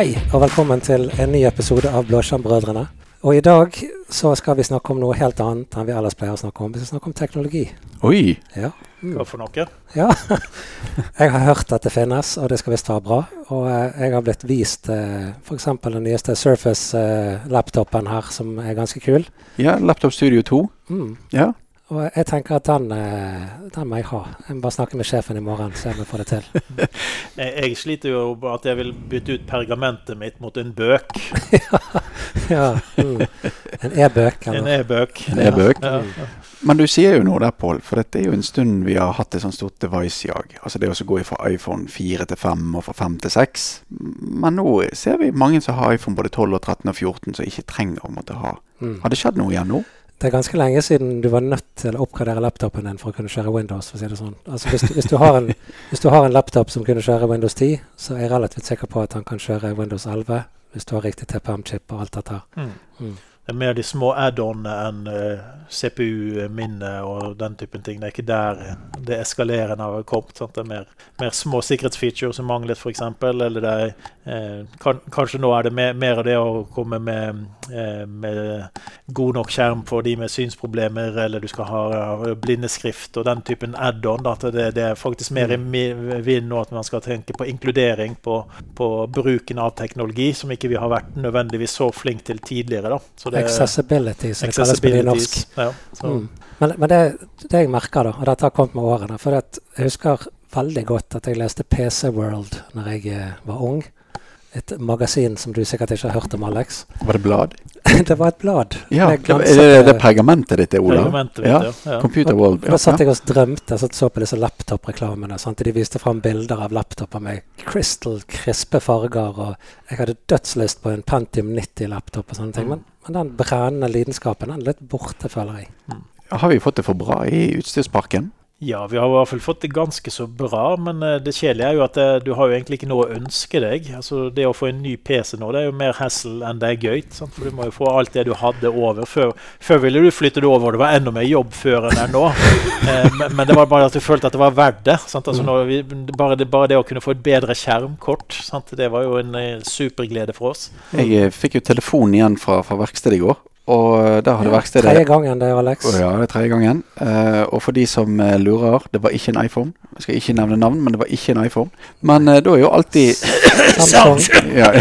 Hei, og velkommen til en ny episode av Blåskjermbrødrene. Og i dag så skal vi snakke om noe helt annet enn vi ellers pleier å snakke om. Vi skal snakke om teknologi. Oi! Ja. Hva for noe? ja. Jeg har hørt at det finnes, og det skal visst være bra. Og eh, jeg har blitt vist eh, f.eks. den nyeste Surface-laptopen her, som er ganske kul. Ja, Laptop Studio 2. Mm. Ja. Og jeg tenker at den, eh, den må jeg ha. Jeg må bare snakke med sjefen i morgen, se om jeg får det til. Jeg, sliter jo med at jeg vil bytte ut pergamentet mitt mot en bøk. ja. Mm. En e-bøk. En e-bøk. En e-bøk. Ja. Men du sier jo noe der, Pål. For dette er jo en stund vi har hatt et sånt stort device-jag. Altså det å gå fra iPhone 4 til 5 og fra 5 til 6. Men nå ser vi mange som har iPhone både 12 og 13 og 14 som ikke trenger å måtte ha. Mm. Har det skjedd noe igjen nå? Det er ganske lenge siden du var nødt til å oppgradere laptopen din for å kunne kjøre Windows. for å si det sånn. Altså hvis, du, hvis, du har en, hvis du har en laptop som kunne kjøre Windows 10, så er jeg relativt sikker på at han kan kjøre Windows 11 hvis du har riktig TPM-chip og alt dette her. Mm. Mm. Det er mer de små add-onene enn uh, CPU-minne og den typen ting. Det er ikke der det eskalerende har kommet. Sant? Det er mer, mer små sikkerhetsfeatures som manglet, f.eks. Eller det er, eh, kan, kanskje nå er det mer, mer av det å komme med, eh, med god nok skjerm for de med synsproblemer, eller du skal ha uh, blindeskrift og den typen add-on. Det, det, er faktisk mer i vind nå at man skal tenke på inkludering, på, på bruken av teknologi, som ikke vi har vært nødvendigvis så flink til tidligere. Da. Så det, Accessibility, som det kalles på accessibilities. Ja, Mm. Men, men det, det jeg merker, da, og dette har kommet med årene For jeg husker veldig godt at jeg leste PC World når jeg eh, var ung. Et magasin som du sikkert ikke har hørt om, Alex. Var det blad? det var et blad. Ja, glanset, det, det, det pergamentet ditt, Ola? Pergamentet, Ja. du, ja. Computer World. Da satt jeg og drømte. Satt og så på disse laptop-reklamene. De viste fram bilder av laptoper med crystal krispe farger. Og jeg hadde dødslyst på en Pentium 90-laptop og sånne ting. Mm. Men, men den brennende lidenskapen den er litt borte, føler jeg. Har vi fått det for bra i utstyrsparken? Ja, vi har i hvert fall fått det ganske så bra, men eh, det kjedelige er jo at det, du har jo egentlig ikke noe å ønske deg. Altså Det å få en ny PC nå, det er jo mer hassle enn det er gøy. Sant? For du må jo få alt det du hadde over. Før, før ville du flytte det over, og det var enda mer jobb før enn det er nå. Eh, men, men det var bare at du følte at det var verdt det. Sant? Altså, når vi, bare, det bare det å kunne få et bedre skjermkort, sant? det var jo en eh, superglede for oss. Jeg eh, fikk jo telefon igjen fra, fra verkstedet i går. Og der hadde ja, verkstedet Tredje gangen det, Alex. Å ja, det er tredje gangen. Uh, og for de som eh, lurer, det var ikke en iPhone. Jeg skal ikke nevne navn, men det var ikke en iPhone. Men uh, da er jo alltid Samsung. ja,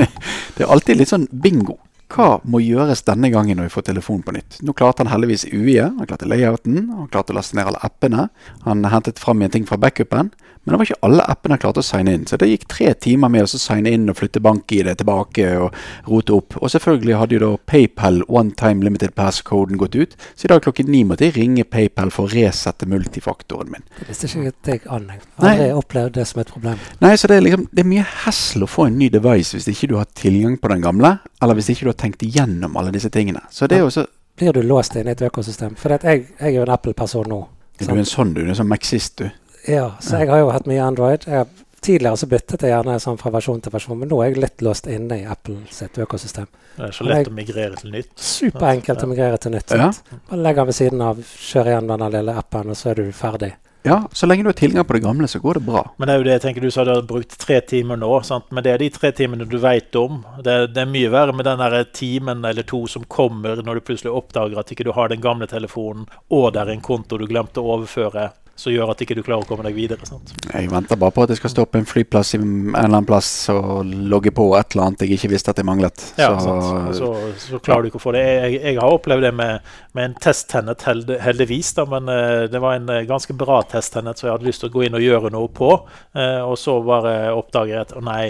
Det er alltid litt sånn bingo. Hva må gjøres denne gangen når vi får telefon på nytt? Nå klarte han heldigvis UI-et. Han klarte layouten. Han klarte å laste ned alle appene. Han hentet fram en ting fra backupen. Men det var ikke alle appene han klarte å signe inn. Så det gikk tre timer med å signe inn og flytte bank-ID tilbake og rote opp. Og selvfølgelig hadde jo da PayPal one time limited pass-koden gått ut. Så i dag klokken ni måtte jeg ringe PayPal for å resette multifaktoren min. Det visste ikke at jeg an. Aldri opplevd det som et problem. Nei, så det er liksom Det er mye hassle å få en ny device hvis ikke du har tilgang på den gamle, eller hvis ikke du har tenkt igjennom alle disse tingene. Så det er jo så Blir du låst inn i et økosystem? For at jeg, jeg er jo en Apple-person nå. Du er en sånn, du. Du er en sånn maxist, du. Ja, så jeg har jo hatt mye Android. Jeg, tidligere så byttet jeg gjerne sånn fra versjon til versjon, men nå er jeg litt låst inne i Apple sitt økosystem. Det er så lett å migrere til nytt. Superenkelt å migrere til nytt. Ja. Bare legg den ved siden av, kjør igjen denne lille appen, og så er du ferdig. Ja, så lenge du har tilgang på det gamle, så går det bra. Men det er jo det jeg tenker du sa du har brukt tre timer nå. Sant? Men det er de tre timene du vet om. Det, det er mye verre med den der timen eller to som kommer når du plutselig oppdager at ikke du har den gamle telefonen, og det er en konto du glemte å overføre, som gjør at ikke du klarer å komme deg videre. Sant? Jeg venter bare på at jeg skal stå på en flyplass i en eller annen plass og logge på et eller annet jeg ikke visste at jeg manglet. Ja, så? Så, så klarer du ikke å få det. Jeg, jeg har opplevd det med, med en testtennet, held, heldigvis, da, men eh, det var en eh, ganske bra testtennet, så jeg hadde lyst til å gå inn og gjøre noe på. Eh, og så bare oppdager jeg at å nei,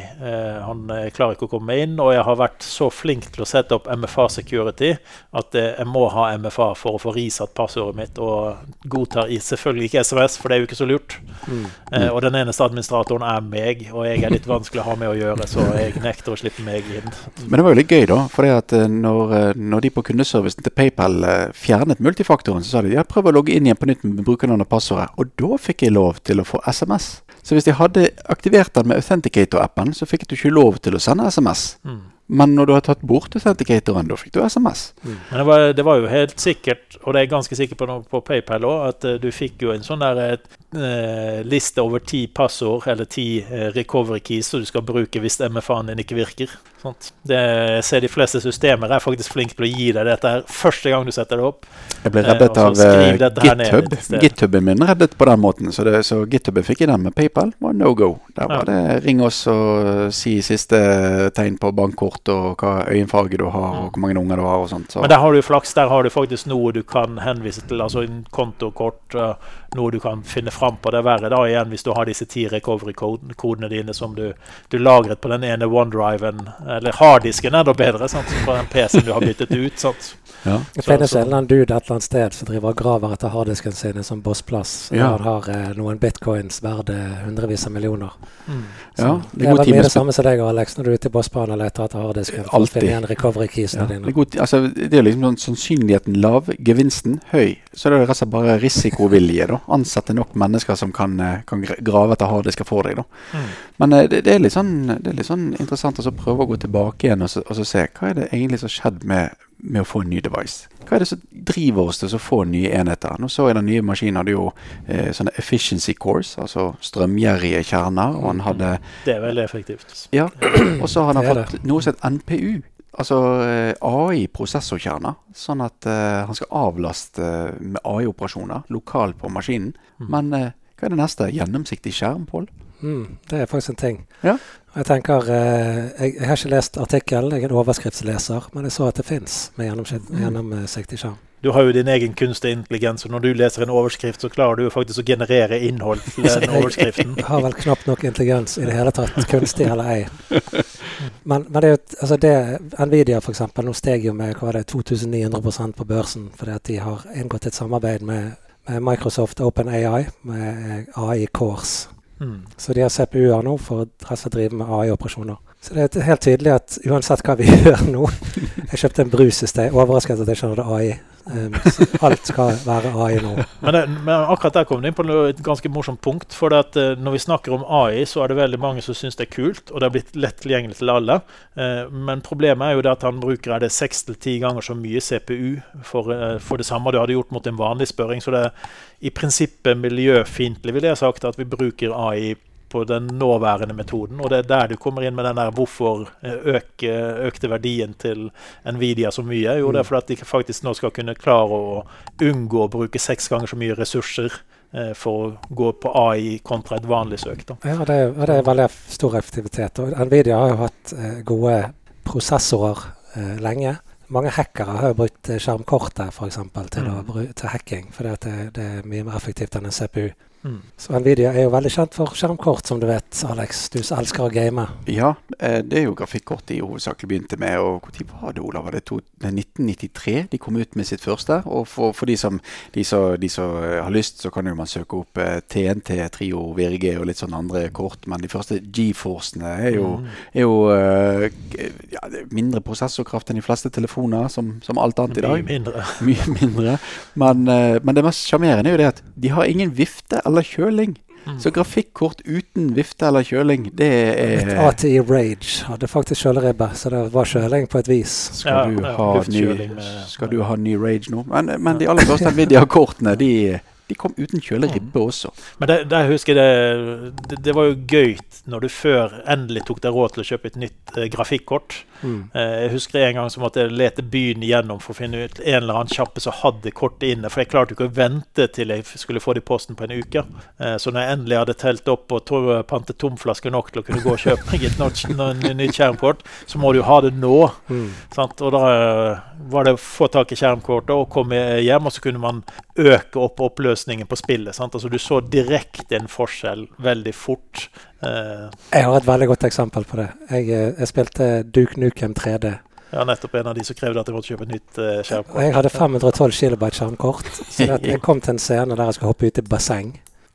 han klarer ikke å komme inn. Og jeg har vært så flink til å sette opp MFA security at jeg må ha MFA for å få risatt passordet mitt, og godtar selvfølgelig ikke SMS, for det er jo ikke så lurt. Eh, og den eneste administratoren er meg, og jeg er litt vanskelig å ha med å gjøre, så jeg nekter å slippe meg inn. Men det var jo litt gøy, da. For at eh, når, eh, når de på kundeservicen til PayPal eh, fjernet multifaktoren, så sa de ja, prøv å logge inn igjen på nytt med brukernavn og passordet. Og da fikk jeg lov til å få SMS. Så hvis de hadde aktivert den med Authenticator-appen, så fikk du ikke lov til å sende SMS. Mm. Men når du har tatt bort authenticatoren, da fikk du SMS. Men det var, det var jo helt sikkert, og det er jeg ganske sikker på nå på PayPal òg, at eh, du fikk jo en sånn der eh, liste over ti passord eller ti eh, recovery keys som du skal bruke hvis MFA-en din ikke virker. Sånt. Det, jeg ser de fleste systemer er faktisk flinke til å gi deg dette her første gang du setter det opp. Jeg ble reddet av GitHub. et. GitHuben min reddet på den måten, så, det, så GitHuben fikk jeg den med PayPal. var no go. Der var det ring oss og si siste tegn på bankkort og hva øyenfarge du har og hvor mange unger du har og sånt. Så. Men der har du flaks. Der har du faktisk noe du kan henvise til. Altså en kontokort, eh, noe du kan finne fram på. Det er verre da igjen hvis du har disse ti recovery-kodene dine som du, du lagret på den ene OneDriven, eller harddisken er da bedre, sant? på den PC-en du har byttet ut. Sant? ja. Det Så- finnes en eller annen dude et eller annet sted som driver og graver etter harddisken sin som bossplass. Ja. Han har eh, noen bitcoins verdt eh, hundrevis av millioner. ja, Så det er vel mye det samme som deg, Alex, når du er ute i bossbanen og leter etter harddisken. For å Alltid. finne igjen recovery keysene Ja, det, dine. er god, altså, det er liksom sånn sannsynligheten lav, gevinsten høy. Så det er rett og slett bare risikovilje. da. Ansette nok mennesker som kan, eh, kan gra- grave etter harddisker for deg. da. Mm. Men eh, det, det, er litt sånn, det er litt sånn interessant å så prøve å gå tilbake igjen og, så, og så se hva er det egentlig som har skjedd med, med å få en ny device. Hva er det som driver oss til å få nye enheter? Nå så jeg den nye maskinen hadde jo eh, sånne efficiency cores, altså strømgjerrige kjerner. Og han hadde Det er veldig effektivt. Ja, og så har han fått noe som heter NPU. Altså eh, AI-prosessorkjerner. Sånn at uh, han skal avlaste eh, med AI-operasjoner lokalt på maskinen. Men uh, hva er det neste? Gjennomsiktig skjerm, Pål? Mm, det er faktisk en ting. Ja. Jeg tenker, eh, jeg, jeg har ikke lest artikkelen, jeg er en overskriftsleser, men jeg så at det fins med Mm. gjennomsiktig skjerm. Du har jo din egen kunstig intelligens, og når du leser en overskrift, så klarer du jo faktisk å generere innhold til den overskriften. Jeg har vel knapt nok intelligens i det hele tatt, kunstig eller ei. Men, men det altså det, Nvidia for eksempel, nå steg jo med hva det, 2900% på børsen fordi at de har inngått et samarbeid med, med Microsoft OpenAI, med AI Cores. Mm. Så de har CPU-er nå for å drive med AI-operasjoner. Så det er helt tydelig at uansett hva vi gjør nå Jeg kjøpte en brus i sted, overrasket at jeg ikke hadde AI. Um, alt skal være AI nå. Men, det, men akkurat der kom du inn på et ganske morsomt punkt. For at, eh, når vi snakker om AI, så er det veldig mange som syns det er kult, og det er blitt lett tilgjengelig til alle. Eh, men problemet er jo det at han bruker er det seks til ti ganger så mye CPU for, eh, for det samme du hadde gjort mot en vanlig spørring. Så det er i prinsippet miljøfiendtlig, ville jeg sagt, at vi bruker AI på den nåværende metoden. Og det er der du kommer inn med den der hvorfor eh, øke, økte verdien til Nvidia så mye. Jo, det er fordi at de faktisk nå skal kunne klare å unngå å bruke seks ganger så mye ressurser eh, for å gå på AI kontra et vanlig søk. Da. Ja, det, er- det er veldig stor effektivitet. Og Nvidia har jo hatt eh, gode prosessorer eh, lenge. Mange hackere har jo brukt skjermkortet for eksempel, til, Mm. til hacking, For det, det er mye mer effektivt enn en CPU. Mm. Så Nvidia er jo veldig kjent for skjermkort, som du vet, Alex. Du som elsker å game. Ja, eh, det er jo grafikkort de hovedsakelig begynte med. og Når var det, Olav? Var det to, 1993 de kom ut med sitt første? Og for, for de, som, de, som, de som eh, har lyst, så kan jo man søke opp eh, TNT, Trio, Virge og litt sånne andre kort. Men de første GeForcene er jo, Mm. er jo eh, ja, mindre prosessorkraft enn de fleste telefoner, som, som alt annet i Mye dag. mindre. Mye mindre. Men, eh, men det mest sjarmerende er jo det at de har ingen vifte eller kjøling. Mm. Så grafikkort uten vifte eller kjøling, det Et er ATI Rage hadde faktisk kjøleribbe, så det var kjøling på et vis. skal, Ja, du ha ny, med- skal du ha ny Rage nå? Men, men de aller første Nvidia-kortene de, de kom uten kjøleribbe også. Men det, det husker jeg det, det, det var jo gøy når du før endelig tok deg råd til å kjøpe et nytt eh, grafikkort. Mm. Eh, jeg husker en gang så måtte jeg lete byen igjennom for å finne ut en eller annen kjappe som hadde kortet inne. For jeg klarte jo ikke å vente til jeg skulle få det i posten på en uke. Eh, så når jeg endelig hadde telt opp og pantet tomflasker nok til å kunne gå og kjøpe meg et nytt, skjermkort, så må du jo ha det nå. Mm. Sant? Og da eh, var det å få tak i skjermkortet og komme hjem, og så kunne man øke opp oppløsningen på spillet. Sant? Altså Du så direkte en forskjell veldig fort. Eh, Jeg har et veldig godt eksempel på det. Jeg, eh, jeg spilte Duke Nukem 3D. Ja, nettopp en av de som krevde at jeg måtte kjøpe et nytt eh, skjermkort. jeg hadde 512 KB skjermkort. Så jeg kom til en scene der jeg skulle hoppe ut i basseng.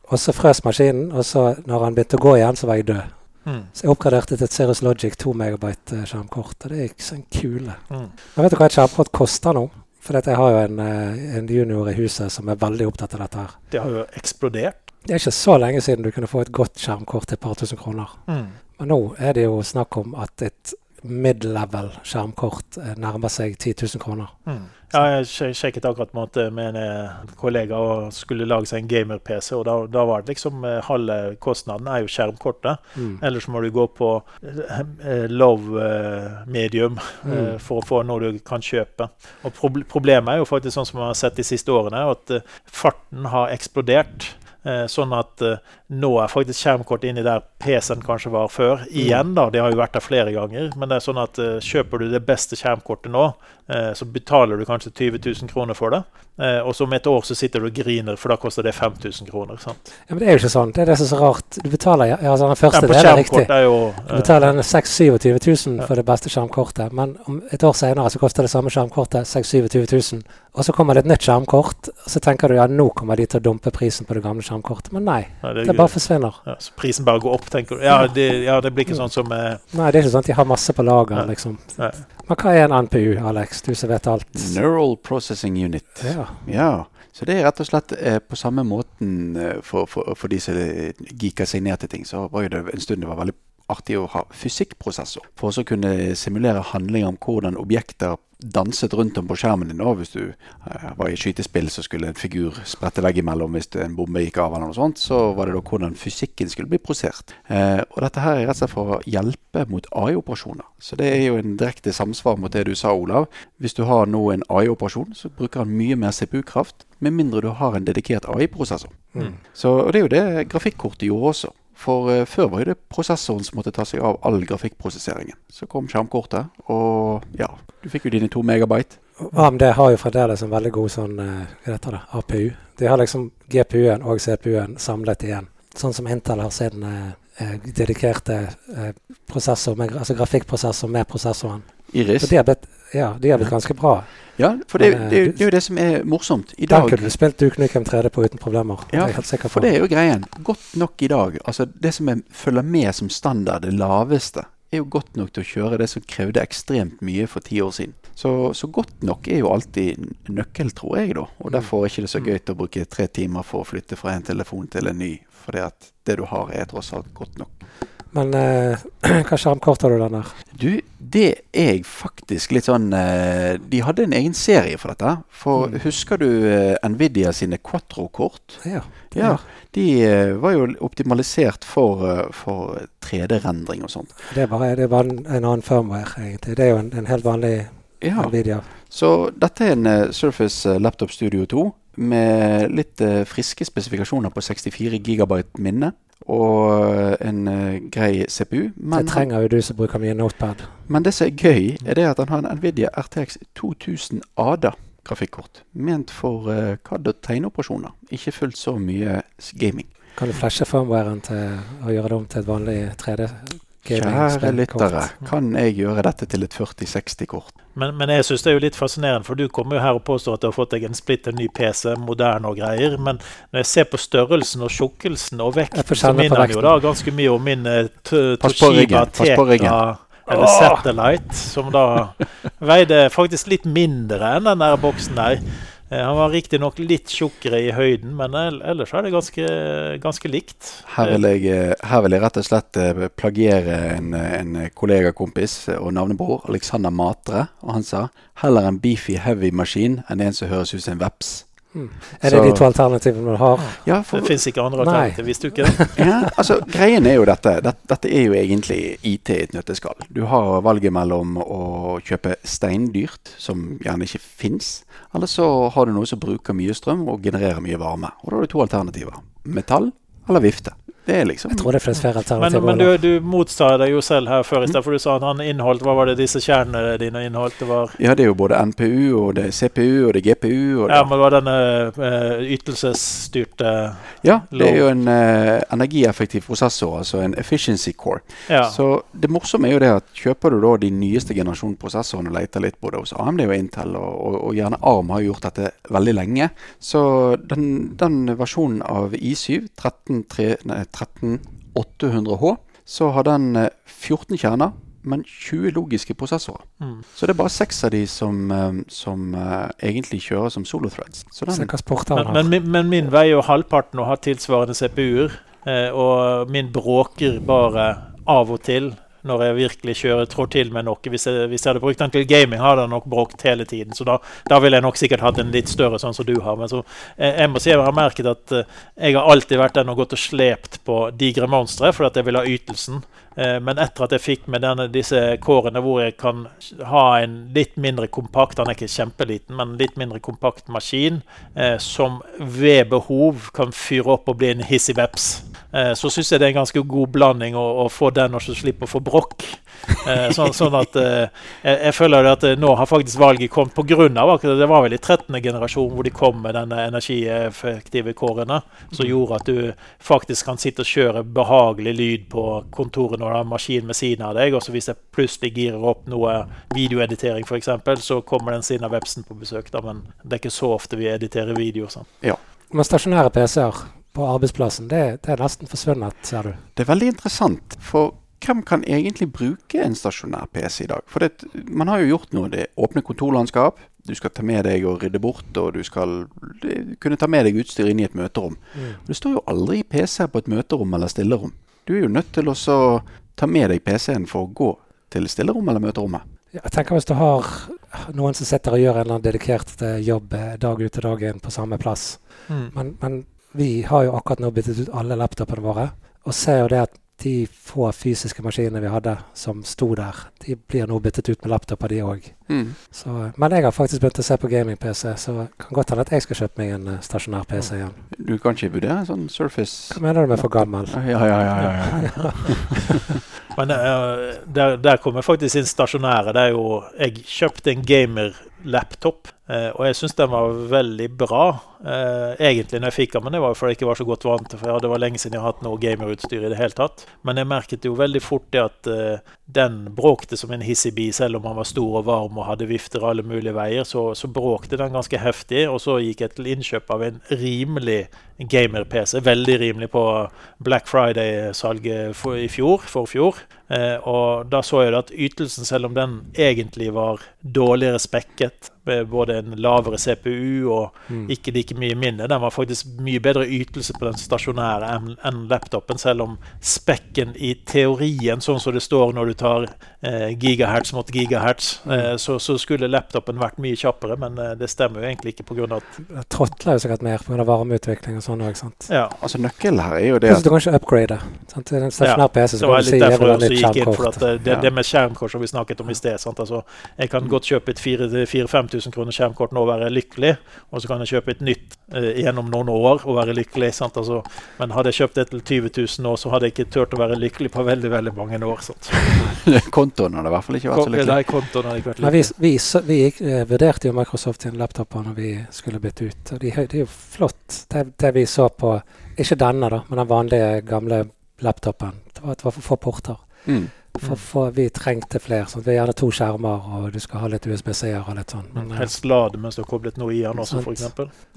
Og så frøs maskinen, og så når han begynte å gå igjen, så var jeg død. Mm. Så jeg oppgraderte til et Serious Logic 2 megabyte eh, skjermkort. Og det gikk som en kule. Mm. Men vet du hva et skjermkort koster nå? For jeg har jo en, eh, en junior i huset som er veldig opptatt av dette her. Det har jo eksplodert. Det er ikke så lenge siden du kunne få et godt skjermkort til et par tusen kroner. Mm. Men nå er det jo snakk om at et mid-level skjermkort eh, nærmer seg 10 000 kroner. Mm. Ja, jeg sjekket akkurat med en eh, kollega og skulle lage seg en gamer-PC, og da, da var det liksom eh, halve kostnaden er jo skjermkortet. Mm. Ellers må du gå på eh, eh, low eh, medium eh, Mm. for å få noe du kan kjøpe. Og problemet er jo faktisk sånn som vi har sett de siste årene, at eh, farten har eksplodert. Eh, sånn at eh, nå er faktisk skjermkort inni der PC-en kanskje var før. Igjen, da. Det har jo vært der flere ganger. Men det er sånn at eh, kjøper du det beste skjermkortet nå, eh, så betaler du kanskje 20 000 kroner for det. Eh, og så om et år så sitter du og griner, for da koster det 5000 kroner. sant? Ja, men det er jo ikke sånn. Det er det som er så rart. Du betaler ja, altså den første på delen er riktig. er jo Du betaler denne 26 000 Ja. for det beste skjermkortet, men om et år senere så koster det samme skjermkortet 26 000. Og så kommer det et nytt skjermkort, og så tenker du ja, nå kommer de til å dumpe prisen på det gamle skjermkortet. Men nei, nei det bare forsvinner. ja, så prisen bare går opp, tenker du. Ja, det, ja, det blir ikke sånn som eh, Nei, det er ikke sånn at de har masse på lager, Nei. liksom. Nei. Men hva er en NPU, Alex? Du som vet alt. Neural Processing Unit. Ja. Ja, så det er rett og slett eh, på samme måten eh, for, for, for de som geeker seg ned til ting, så var jo det en stund det var veldig artig å ha fysikkprosessor. For å kunne simulere handlinger om hvordan objekter danset rundt om på skjermen din. Hvis du eh, var i skytespill, så skulle en figur sprette veggimellom hvis en bombe gikk av, eller noe sånt, så var det da hvordan fysikken skulle bli prosert. Eh, og dette her er rett og slett for å hjelpe mot AI-operasjoner. Så det er jo en direkte samsvar mot det du sa, Olav. Hvis du har nå en AI-operasjon, så bruker han mye mer CPU-kraft, med mindre du har en dedikert AI-prosessor. Mm. Så og det er jo det grafikkortet gjorde også. For eh, før var det prosessoren som måtte ta seg av all grafikkprosesseringen. Så kom skjermkortet, og ja, du fikk jo dine to megabyte. Og AMD har jo fremdeles en veldig god sånn eh, hva heter det, APU. De har liksom GPU-en og CPU-en samlet igjen. Sånn som Intel har sin eh, eh, dedikerte eh, prosessor, med, altså grafikkprosessor med prosessoren. Iris. Så de har blitt, ja, de gjør blitt ganske bra. Ja, for det, Men, eh, det, det er jo det som er morsomt. I Den dag kunne du spilt Duke Nukem 3D på uten problemer. det Ja, jeg helt sikker For det er jo greien. Godt nok i dag. Altså Det som er, følger med som standard, det laveste, er jo godt nok til å kjøre det som krevde ekstremt mye for ti år siden. Så, så godt nok er jo alltid nøkkel, tror jeg, da. Og derfor er det ikke så gøy til å bruke tre timer for å flytte fra en telefon til en ny. For at det du har, er tross alt godt nok. Men eh, hva skjermkort har du den der? Du, det er jeg faktisk litt sånn eh, De hadde en egen serie for dette. For Mm. husker du eh, Nvidia sine Quatro-kort? Ja. Ja, de eh, var jo optimalisert for, eh, for 3D-rendring og sånt. Det er bare, det er bare en, en annen firmware, egentlig. Det er jo en, en helt vanlig Ja, Nvidia. Så dette er en uh, Surface Laptop Studio 2 med litt uh, friske spesifikasjoner på 64 gigabyte minne og eh, en eh, grei CPU. Men, Det trenger jo du som bruker mye notepad. men det som er gøy, er det at han har en Nvidia RTX 2000 ADA grafikkort. Ment for uh, CAD- og tegneoperasjoner. Ikke fullt så mye gaming. Kan du flashe firmwaren til å gjøre det om til et vanlig 3D? Kjære lyttere, kan jeg gjøre dette til et 40-60-kort? Men, men jeg syns det er jo litt fascinerende, for du kommer jo her og påstår at du har fått deg en splitter ny PC, moderne og greier. Men når jeg ser på størrelsen og tjukkelsen og vekten, så minner den jo da ganske mye om min eh, Toshiba. Tegra eller Satellite, som da veide faktisk litt mindre enn den der boksen der. Eh, Han var riktignok litt tjukkere i høyden, men ellers er det ganske, ganske likt. Her vil, jeg, eh, her vil jeg rett og slett eh, plagiere en, eh, en kollegakompis eh, og navnebror, Alexander Matre. Og han sa heller en beefy heavy maskin enn en som høres ut som en veps. Mm. Er det Så- de to alternativene du har? Ja, Det for, fins ikke andre alternativer, alternativ, visste du ikke det? ja, altså Greien er jo dette. dette. Dette er jo egentlig IT i et nøtteskall. Du har valget mellom å kjøpe steindyrt, som gjerne ikke fins, eller så har du noe som bruker mye strøm og genererer mye varme. Og da har du to alternativer. Metall eller vifte. Det er liksom Jeg tror det finnes flere Men, alternativer. men du, Olav. du motsa deg jo selv her før i sted, for du sa at han inneholdt Hva var det disse kjernene dine inneholdt? Det var Ja, det er jo både NPU, og det er CPU, og det er GPU. Og det, Ja, men det var denne uh, ytelsesstyrte Ja, det er jo en uh, energieffektiv prosessor, altså en efficiency core. Ja. Så det morsomme er jo det at kjøper du da de nyeste generasjon prosessorene og leter litt både hos AMD og Intel, og, og, og gjerne ARM har gjort dette veldig lenge, så den, den versjonen av i7 13, 13800H, så har den eh, 14 kjerner, men 20 logiske prosessorer. Mm. Så det er bare seks av de som, eh, som uh, egentlig kjører som solo-threads. Så den, hva Men, men, min- men min veier jo halvparten og har tilsvarende CPU-er, eh, og min bråker bare av og til når jeg virkelig kjører trår til med noe. Hvis jeg, hvis jeg hadde brukt den til gaming, hadde den nok bråkt hele tiden. Så da, da ville jeg nok sikkert hatt en litt større sånn som du har. Men så, jeg, jeg må si jeg har merket at uh, jeg har alltid vært den og gått og slept på digre monstre fordi at jeg vil ha ytelsen. Uh, men etter at jeg fikk med denne, disse kårene hvor jeg kan ha en litt mindre kompakt, han er ikke kjempeliten, men litt mindre kompakt maskin, eh, som ved behov kan fyre opp og bli en hissig veps. Eh, så syns jeg det er en ganske god blanding å, å få den og så slippe å få brokk. Eh, sånn, sånn, at eh, jeg, jeg, føler at nå har faktisk valget kommet pga. akkurat det var vel i 13. generasjon hvor de kom med denne energieffektive kårene, som mm. gjorde at du faktisk kan sitte og kjøre behagelig lyd på kontoret når du har maskin ved siden av deg. Og så hvis jeg plutselig girer opp noe videoeditering f.eks., så kommer den siden av websen på besøk. Da, men det er ikke så ofte vi editerer videoer. Sånn. Ja. Med stasjonære PC-er på arbeidsplassen, det, det, er nesten forsvunnet, ser du. Det er veldig interessant. For hvem kan egentlig bruke en stasjonær PC i dag? For det, man har jo gjort noe. Det åpne kontorlandskap. Du skal ta med deg og rydde bort, og du skal kunne ta med deg utstyr inn i et møterom. Mm. Det står jo aldri PC på et møterom eller stillerom. Du er jo nødt til å ta med deg PC-en for å gå til stillerom eller møterommet. Jeg tenker Hvis du har noen som sitter og gjør en eller annen dedikert eh, jobb eh, dag ut og dag inn på samme plass, mm. men, men vi har jo akkurat nå byttet ut alle laptopene våre. Og ser jo det at de få fysiske maskinene vi hadde som sto der, de blir nå byttet ut med laptoper, de òg. Mm. Men jeg har faktisk begynt å se på gaming-PC, så det kan godt hende at jeg skal kjøpe meg en uh, stasjonær PC igjen. Du kan ikke vurdere en sånn Surface Hva mener du med for gammel? Ja, ja, ja. ja, ja. Men uh, der, der kommer faktisk inn stasjonære. Det er jo Jeg kjøpte en gamer-laptop, uh, og jeg syns den var veldig bra. Uh, egentlig når jeg fikk den, men det var fordi jeg ikke var så godt vant til for Det var lenge siden jeg har hatt noe gamerutstyr i det hele tatt. Men jeg merket jo veldig fort det at uh, den bråkte som en hissig selv om han var stor og varm og hadde vifter alle mulige veier. Så, så bråkte den ganske heftig. Og så gikk jeg til innkjøp av en rimelig gamer-PC. Veldig rimelig på Black Friday-salget i fjor, forfjor. Eh, og da så jeg at ytelsen, selv om den egentlig var dårligere spekket med både en lavere CPU og ikke ikke like mye minne. Den var faktisk mye bedre ytelse på den stasjonære enn laptopen, selv om spekken i teorien, sånn som det står når du tar eh, gigahertz mot gigahertz, mm. eh, så, så, skulle laptopen vært mye kjappere, men eh, det stemmer jo egentlig ikke pga. at Det tråtler jo sikkert mer pga. varmeutvikling og sånn òg, sant. Ja. Altså nøkkelen her er jo det at Du kan ikke upgrade. Sant? Det er en stasjonær PC, så det var litt derfor jeg også gikk inn for at det, det, det med skjermkort som vi snakket om i sted. Sant? Altså, jeg kan godt kjøpe et 4000-5000 kroner skjermkort nå og være lykkelig, og så kan jeg kjøpe et nytt eh, gjennom noen år og være lykkelig. Altså, men hadde jeg kjøpt det til 20 000 nå, så hadde jeg ikke turt å være lykkelig på veldig veldig mange år. kontoen hadde i hvert fall ikke vært så lykkelig. Nei, kontoen hadde ikke vært lykkelig. vi, vi, vi gikk, eh, vurderte jo Microsoft sine laptoper når vi skulle bytte ut. og de, Det er jo flott, det, det, vi så på Ikke denne, da, men den vanlige, gamle laptopen. Det var, det var for få porter. Mm. For, for, vi trengte flere. Sånn. Vi hadde to skjermer, og du skal ha litt USB-C-er og litt sånn. Men, Helst lade mens du har koblet noe i den også, f.eks.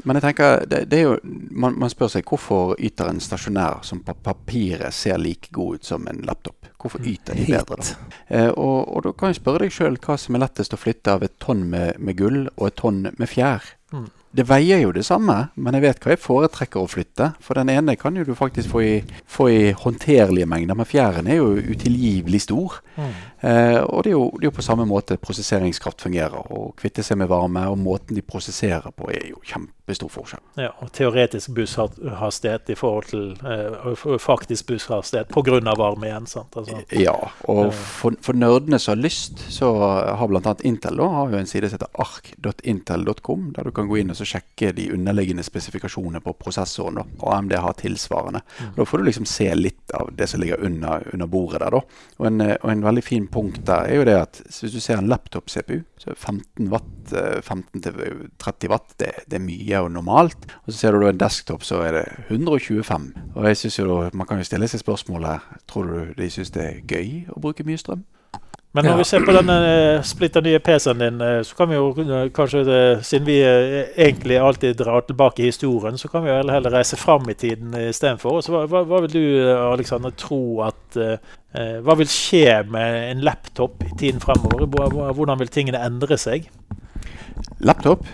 Men jeg tenker, det, det er jo, man, man, spør seg hvorfor yter en stasjonær som på papiret ser like god ut som en laptop? Hvorfor mm. yter de bedre, da? Eh, og, og da kan jeg spørre deg sjøl hva som er lettest å flytte av et tonn med, med gull og et tonn med fjær. Mm. Det veier jo det samme, men jeg vet hva jeg foretrekker å flytte. For den ene kan jo du faktisk få i, få i håndterlige mengder, men fjæren er jo utilgivelig stor. Mm. Eh, og det er, jo, det er, jo, på samme måte prosesseringskraft fungerer. Å kvitte seg med varme og måten de prosesserer på, er jo kjempestor forskjell. Ja, og teoretisk busshastighet i forhold til eh, faktisk busshastighet pga. varme igjen. sant? Altså. Ja, og for, for, nerdene som har lyst, så har bl.a. Intel da, har jo en side som heter ark.intel.com, der du kan gå inn og så sjekke de underliggende spesifikasjonene på prosessoren. Da, AMD har tilsvarende. Mm. Da får du liksom se litt av det som ligger under, under bordet der. da. Og en, og en, veldig fin punkt der er jo det at hvis du ser en laptop-CPU, så er 15 watt, 15-30 eh, watt, det, det, er mye og normalt. Og så ser du da en desktop, så er det 125. Og jeg synes jo da, man kan jo stille seg spørsmålet Tror du de syns det er gøy å bruke mye strøm? Men når ja. vi ser på denne eh, splitter nye PC-en din, eh, så kan vi jo eh, kanskje, siden vi egentlig alltid drar tilbake i historien, så kan vi jo heller reise fram i tiden istedenfor. Hva, hva, hva vil du, Alexander, tro at Hva vil skje med en laptop i tiden fremover? Hvordan vil tingene endre seg? Laptop?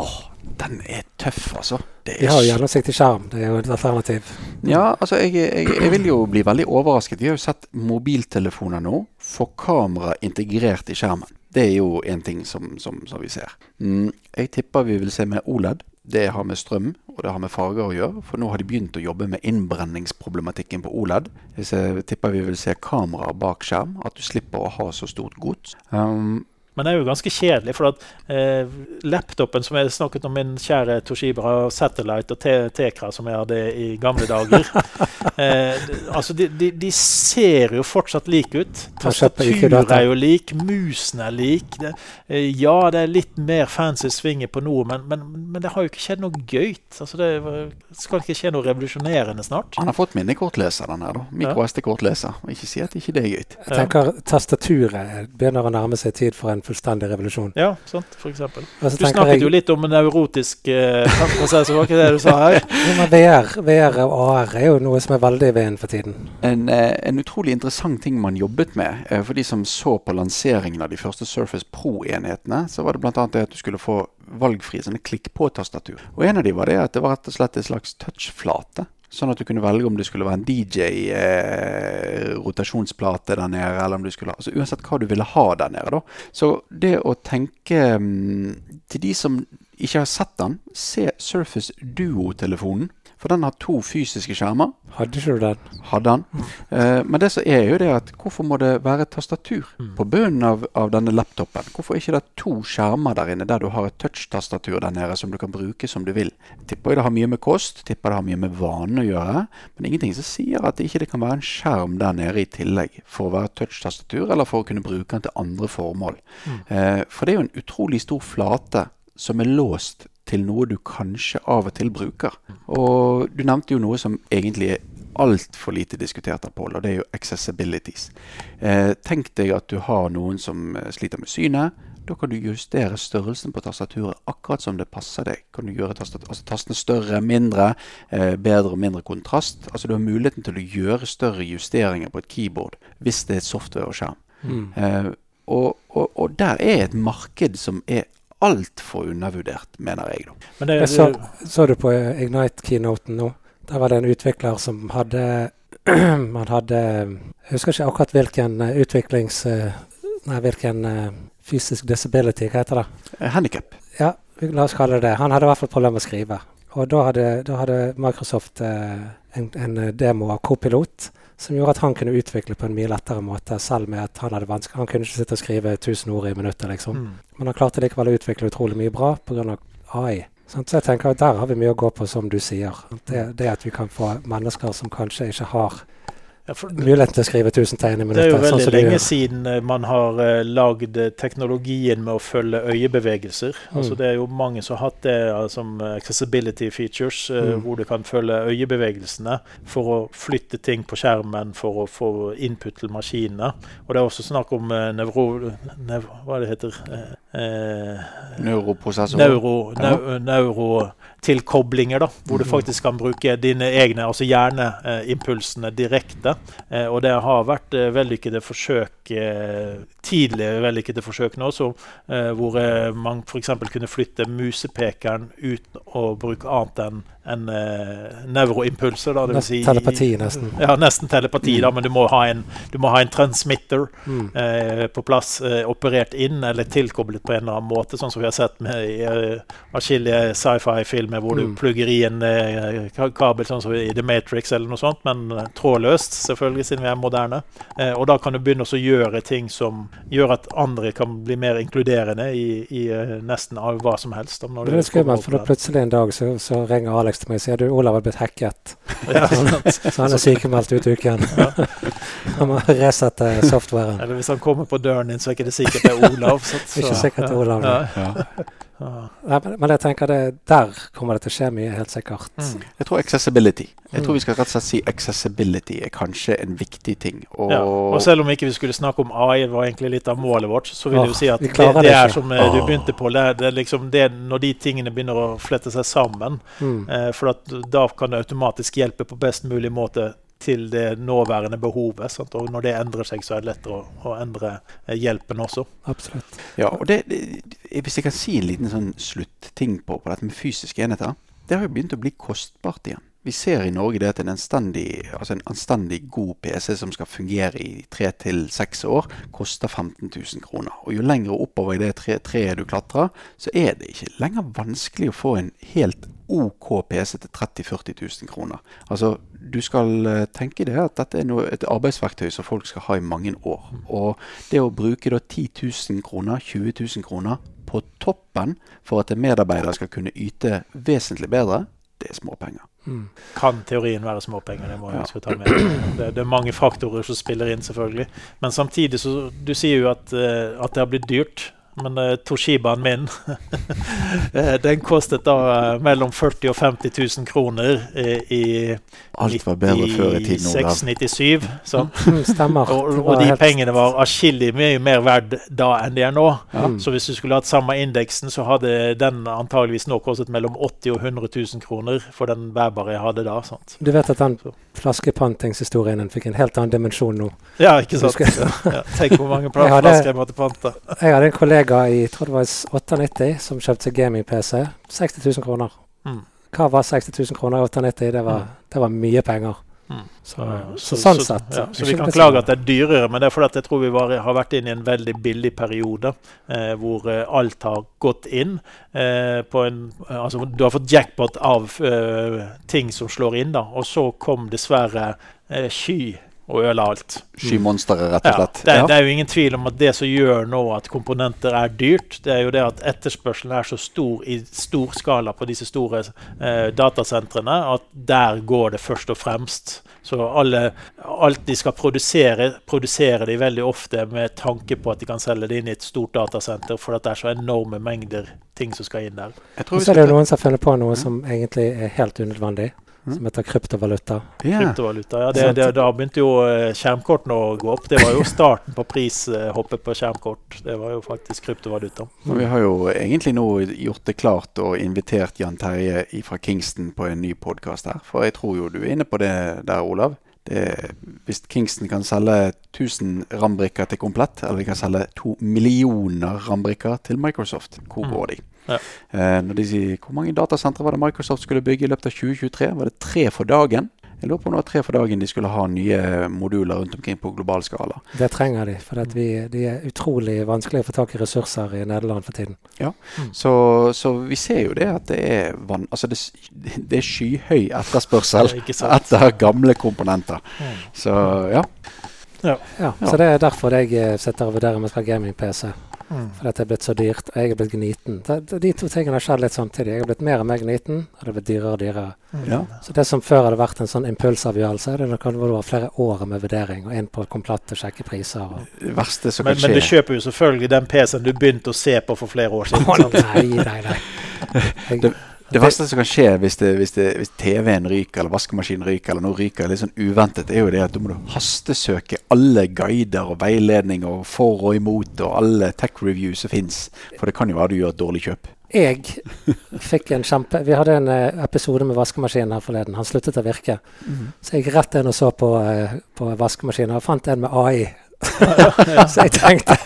Åh, den er tøff, altså. det Vi har jo gjennomsiktig skjerm. Det er jo et alternativ. Ja, altså jeg, jeg, jeg vil jo bli veldig overrasket. Vi har jo sett mobiltelefoner nå få kamera integrert i skjermen. Det er jo en ting som, som, som vi ser. Mm, jeg tipper vi vil se med OLED. Det har med strøm og det har med farger å gjøre. For nå har de begynt å jobbe med innbrenningsproblematikken på OLED. Jeg tipper vi vil se kameraer bak skjerm. At du slipper å ha så stort gods. Um, men det er jo ganske kjedelig, for at eh, laptopen som jeg snakket om min kjære Toshiba, har Satellite og Tekra, som jeg hadde i gamle dager eh, altså de, de, de, ser jo fortsatt like ut. Tastaturet er jo lik, musen er lik. Det, eh, ja, det er litt mer fancy svinger på noe, men, men, men, det har jo ikke skjedd noe gøyt. Altså, det skal ikke skje noe revolusjonerende snart. Han har fått minnekortleser, den her, da. Mikro SD-kortleser. Ikke si at ikke det er gøyt. Jeg tenker tastaturet begynner å nærme seg tid for en fullstendig revolusjon. Ja, sant, for eksempel. Du snakket jeg... jo litt om en neurotisk eh, prosess, var ikke det du sa her? Ja, VR, VR, og AR er jo noe som er veldig i veien for tiden. En, eh, en, utrolig interessant ting man jobbet med, eh, for de som så på lanseringen av de første Surface Pro-enhetene, så var det bl.a. det at du skulle få valgfrie sånne klikk på-tastatur. Og en av de var det at det var rett og slett en slags touchflate. Sånn at du kunne velge om det skulle være en DJ-rotasjonsplate eh, der nede, eller om du skulle ha altså Uansett hva du ville ha der nede, da. Så det å tenke um, Til de som ikke har sett den, se Surface Duo-telefonen. For den har to fysiske skjermer. Hadde ikke du den? Hadde den. Eh, men det som er jo det at hvorfor må det være tastatur mm. på bunnen av, av, denne laptopen? Hvorfor ikke det er to skjermer der inne der du har et touch-tastatur der nede som du kan bruke som du vil? Tipper jeg det har mye med kost, tipper det har mye med vane å gjøre. Men ingenting som sier at det ikke kan være en skjerm der nede i tillegg for å være touch-tastatur, eller for å kunne bruke den til andre formål. Mm. Eh, for det er jo en utrolig stor flate som er låst til noe du kanskje av og til bruker. Og du nevnte jo noe som egentlig er altfor lite diskutert av Pål, og det er jo accessibilities. Eh, tenk deg at du har noen som eh, sliter med synet. Da kan du justere størrelsen på tastaturet akkurat som det passer deg. Kan du gjøre altså, tastene større, mindre, eh, bedre og mindre kontrast. Altså Du har muligheten til å gjøre større justeringer på et keyboard hvis det er et software og skjerm. Mm. Eh, og, og, og, der er et marked som er altfor undervurdert, mener jeg. Da. Det, jeg så, så, du på Ignite-keynoten nå? Der var det en utvikler som hadde Man hadde Jeg husker ikke akkurat hvilken uh, utviklings... Uh, nei, hvilken fysisk disability, hva heter det? Handikap. Ja, la oss kalle det det. Han hadde i hvert fall problemer med å skrive. Og da hadde, da hadde Microsoft en, en, demo av Copilot som gjorde at han kunne utvikle på en mye lettere måte, selv med at han hadde vansker. Han kunne ikke sitte og skrive 1000 ord i minuttet, liksom. Mm. Men han klarte likevel å utvikle utrolig mye bra pga. AI. Så jeg tenker at Der har vi mye å gå på, som du sier. Det, det at vi kan få mennesker som kanskje ikke har ja, Muligheten lett å skrive 1000 tegn i minuttet. Det er jo veldig sånn lenge siden eh, man har uh, lagd eh, teknologien med å følge øyebevegelser. Mm. Altså, det er jo mange som har hatt det som som accessibility features, uh, mm. hvor du kan følge øyebevegelsene for å flytte ting på skjermen for å få input til maskinene. Og det er også snakk om nevro... Nev, hva det heter Neuroprosessor. Neuro, neuro, neuro tilkoblinger, da, hvor du mm. faktisk kan bruke dine egne, altså hjerneimpulsene direkte. Eh, og det har vært eh, vellykkede forsøk eh, tidligere vellykkede forsøk nå, så, hvor man f.eks. kunne flytte musepekeren uten å bruke annet enn en, nevroimpulser. Da, det vil si, telepati, nesten. Ja, nesten telepati, mm. da, men du må ha en, må ha en transmitter mm. uh, på plass, uh, operert inn eller tilkoblet på en eller annen måte, sånn som vi har sett med i atskillige sci-fi-filmer hvor mm. du plugger i en kabel, sånn som i The Matrix eller noe sånt, men trådløst, selvfølgelig, siden vi er moderne. og da kan du begynne å gjøre ting som gjør at andre kan bli mer inkluderende i, i nesten hva som helst. Da, det er skummelt, for da plutselig en dag så, så ringer Alex til meg og sier du, Olav har blitt hacket. Ja, så han er sykemeldt ut uken. Ja. han må resette softwaren. Eller hvis han kommer på døren din, så er ikke det sikkert det er Olav. Så, så. Ikke sikkert det er Olav. Ja. Ja, men jeg tenker det, der kommer det til å skje mye, helt sikkert. Mm. Jeg tror accessibility. Jeg tror vi skal rett og slett si accessibility er kanskje en viktig ting. Og, ja, og selv om ikke vi skulle snakke om AI, var egentlig litt av målet vårt, så vil jeg si at det, det, er som oh. du begynte på. Det, det er liksom det når de tingene begynner å flette seg sammen. Mm. Eh, for da kan det automatisk hjelpe på best mulig måte til det nåværende behovet. Sant? Og når det endrer seg, så er det lettere å, å endre eh, hjelpen også. Absolutt. Ja, og det, det, Hvis jeg kan si en liten sånn slutting på, på dette med fysiske enheter. det har jo begynt å bli kostbart igjen. Vi ser i Norge det at en anstendig, altså en anstendig god PC som skal fungere i tre til seks år, koster 15 000 kroner. Og jo lenger oppover i det treet tre du klatrer, så er det ikke lenger vanskelig å få en helt OK PC til 30 000-40 000 kroner. Altså, du skal eh, tenke deg at dette er noe, et arbeidsverktøy som folk skal ha i mange år. Og det å bruke da 10 000 kroner, 20 000 kroner på toppen for at en medarbeider skal kunne yte vesentlig bedre, det er småpenger. Mm. Kan teorien være småpenger? Det må jeg ja. ta med. Det, det, er mange faktorer som spiller inn, selvfølgelig. Men samtidig så Du sier jo at, uh, at det har blitt dyrt. Men uh, Toshibaen min eh, den kostet da uh, mellom 40 000 og 50 000 kroner i Alt var bedre før i tiden. 96-97. Mm, stemmer. Og, og de pengene var atskillig mye mer verd da enn de er nå. Ja. Så hvis du skulle hatt samme indeksen, så hadde den antageligvis nå kostet mellom 80 og 100 000 kroner for den bærbare jeg hadde da. Sant? Du vet at den flaskepantingshistorien fikk en helt annen dimensjon nå? Ja, ikke sant. ja, tenk hvor mange flasker jeg måtte pante. Jeg hadde en kollega i tror det var 98 som kjøpte seg gaming-PC. 60 000 kroner. Mm. Hva var 60 000 kroner i 98? Det var, mm. det var mye penger. Mm. Så, så, så, sånn så, sett ja, Så vi kan klage at det er dyrere, men det er fordi at jeg tror vi var, har vært inne i en veldig billig periode eh, hvor eh, alt har gått inn. Eh, på en, altså, du har fått jackpot av eh, ting som slår inn, da, og så kom dessverre eh, sky og ødela alt. Skymonsteret, rett og slett. Ja, det, det, er jo ingen tvil om at det som gjør nå at komponenter er dyrt, det er jo det at etterspørselen er så stor i stor skala på disse store eh, datasentrene at der går det først og fremst. Så alle, alt de skal produsere, produserer de veldig ofte med tanke på at de kan selge det inn i et stort datasenter, for at det er så enorme mengder ting som skal inn der. Så er det noen som har på noe som egentlig er helt unødvendig. Mm. Som heter kryptovaluta. Yeah. Kryptovaluta, ja. Det, det, da begynte jo eh, skjermkortene å gå opp. Det var jo starten på prishoppet på skjermkort. Det var jo faktisk kryptovaluta. Men Vi har jo egentlig nå gjort det klart og invitert Jan Terje fra Kingston på en ny podkast her. For jeg tror jo du er inne på det der, Olav. Det, hvis Kingston kan selge 1000 RAM-brikker til komplett, eller de kan selge to millioner RAM-brikker til Microsoft, hvor mm. går de? Ja. Eh, når de sier, Hvor mange datasentre var det Microsoft skulle bygge i løpet av 2023? Var det tre for dagen? Jeg lurer på om det var tre for dagen de skulle ha nye moduler rundt omkring på global skala. Det trenger de, for vi, de er utrolig vanskelig å få tak i ressurser i Nederland for tiden. Ja, mm. så, så, vi ser jo det at det er, van, altså det, det er skyhøy etterspørsel etter gamle komponenter. Mm. Så ja. Ja. ja. Så det er derfor jeg eh, sitter og vurderer om jeg skal ha gaming-PC. Mm. at det er blitt så dyrt, og jeg er blitt gniten. Det, de to tingene har skjedd litt samtidig. Jeg er blitt mer og mer gniten, og det er blitt dyrere og dyrere. Mm. Ja. Så det som før hadde vært en sånn impulsavgjørelse, det kan være flere år med vurdering og inn på komplett og sjekke priser. Og. Det verste som men, kan skje Men du kjøper jo selvfølgelig den PC-en du begynte å se på for flere år siden. Oh, nei, nei, nei. Jeg, det verste som kan skje hvis, hvis, hvis TV-en ryker eller vaskemaskinen ryker, eller noe ryker litt sånn uventet, er jo det at du må hastesøke alle guider og veiledning og for og imot og alle tech reviews som fins. For det kan jo være du gjør et dårlig kjøp. Jeg fikk en kjempe Vi hadde en uh, episode med vaskemaskinen her forleden. Han sluttet å virke. Mm. Så jeg gikk rett inn og så på, uh, på vaskemaskinen og fant en med AI så jeg tenkte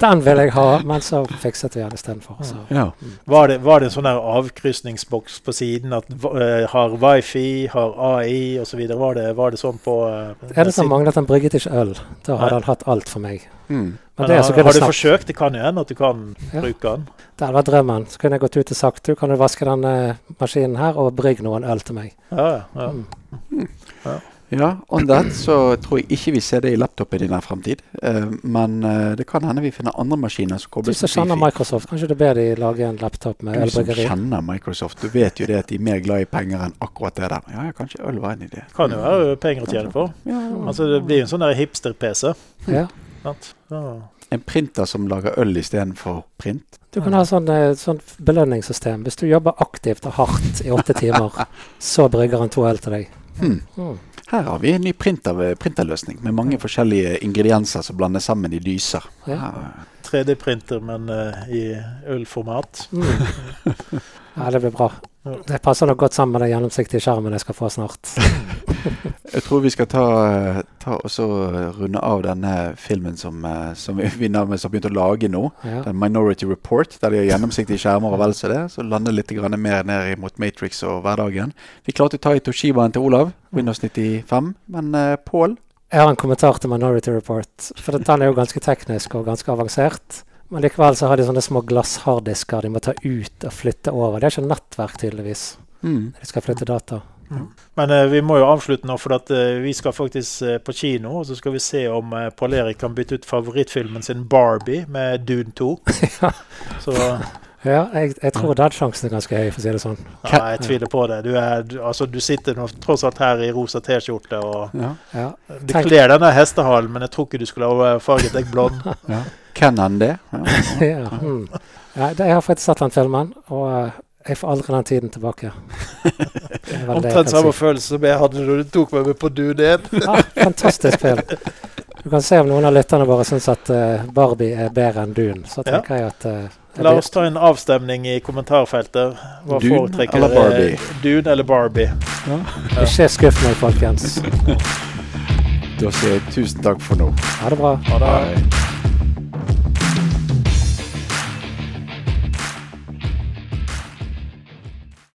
den vil jeg ha, men så fikset vi den istedenfor. Ja. Mm. Var, det, var det en sånn avkrysningsboks på siden at uh, har wifi, har AI osv.? Var, det, var det sånn på uh, Er det som manglet han brygget ikke øl? Da hadde han hatt alt for meg. Mm. Men men har, har du forsøkt? Det kan jo hende at du kan ja. bruke den. Det hadde vært drømmen. Så kunne jeg gått ut og sagt du kan du vaske denne maskinen her og brygge noen øl til meg. Ja, ja. Mm. ja. Ja, on that så tror jeg ikke vi ser det i laptopen i nær fremtid. Uh, men uh, det kan hende vi finner andre maskiner som kobles til Wifi. Du som kjenner Microsoft, kanskje du ber de lage en laptop med ølbryggeri? Du som kjenner Microsoft, du vet jo det at de er mer glad i penger enn akkurat det der. Ja, ja kanskje øl var en idé. Kan jo være penger å tjene på. Ja, ja. Altså Det blir en sånn hipster-PC. Ja. ja. En printer som lager øl istedenfor print. Du kan ha sånn, eh, sånn belønningssystem. Hvis du jobber aktivt og hardt i åtte timer, så brygger han to øl til deg. Hmm. Her har vi en ny printer, printerløsning med mange forskjellige ingredienser som blandes sammen i dyser. Ja. 3D-printer, men uh, i ølformat. Mm. ja, det blir bra. Det passer nok godt sammen med den gjennomsiktige skjermen jeg skal få snart. Jeg tror vi skal ta, eh, ta og så runde av denne filmen som, eh, som vi, vi nærmest har begynt å lage nå. Ja. Den Minority Report, der de har gjennomsiktige skjermer og vel så det. Så lander litt grann mer ned mot Matrix og hverdagen. Vi klarte å ta i Toshibaen til Olav, Windows 95. Men uh, Pål Jeg har en kommentar til Minority Report. For den er jo ganske teknisk og ganske avansert. Men likevel så har de sånne små glassharddisker de må ta ut og flytte over. Det er ikke nettverk, tydeligvis. mm. De skal flytte data. Men uh, vi må jo avslutte nå, for at, uh, vi skal faktisk uh, på kino. Og så skal vi se om uh, Paul Erik kan bytte ut favorittfilmen sin Barbie med Dune 2. Ja. Så Ja, jeg, jeg tror den sjansen er ganske høy, for å si det sånn. ja, jeg tviler på det. Du, er, du, altså, du sitter nå tross alt her i rosa T-skjorte, og ja. Ja. Du kler denne hestehalen, men jeg tror ikke du skulle ha farget deg blond. ja. Kan han det? Ja. ja. Mm. ja det, jeg har faktisk sett den filmen, og eh, jeg får aldri den tiden tilbake. Omtrent samme si. følelse som jeg hadde da du tok meg med på Dune 1. Ja, fantastisk film. Du kan se om noen av lytterne våre syns at uh, Barbie er bedre enn Dune. Så Ja. tenker jeg at jeg La oss ta en avstemning i kommentarfeltet. Hva Dune foretrekker eller dere? Barbie? Dune eller Barbie? Ikke skuff meg, folkens. Da sier jeg tusen takk for nå. Ha det bra. Ha det. Hei.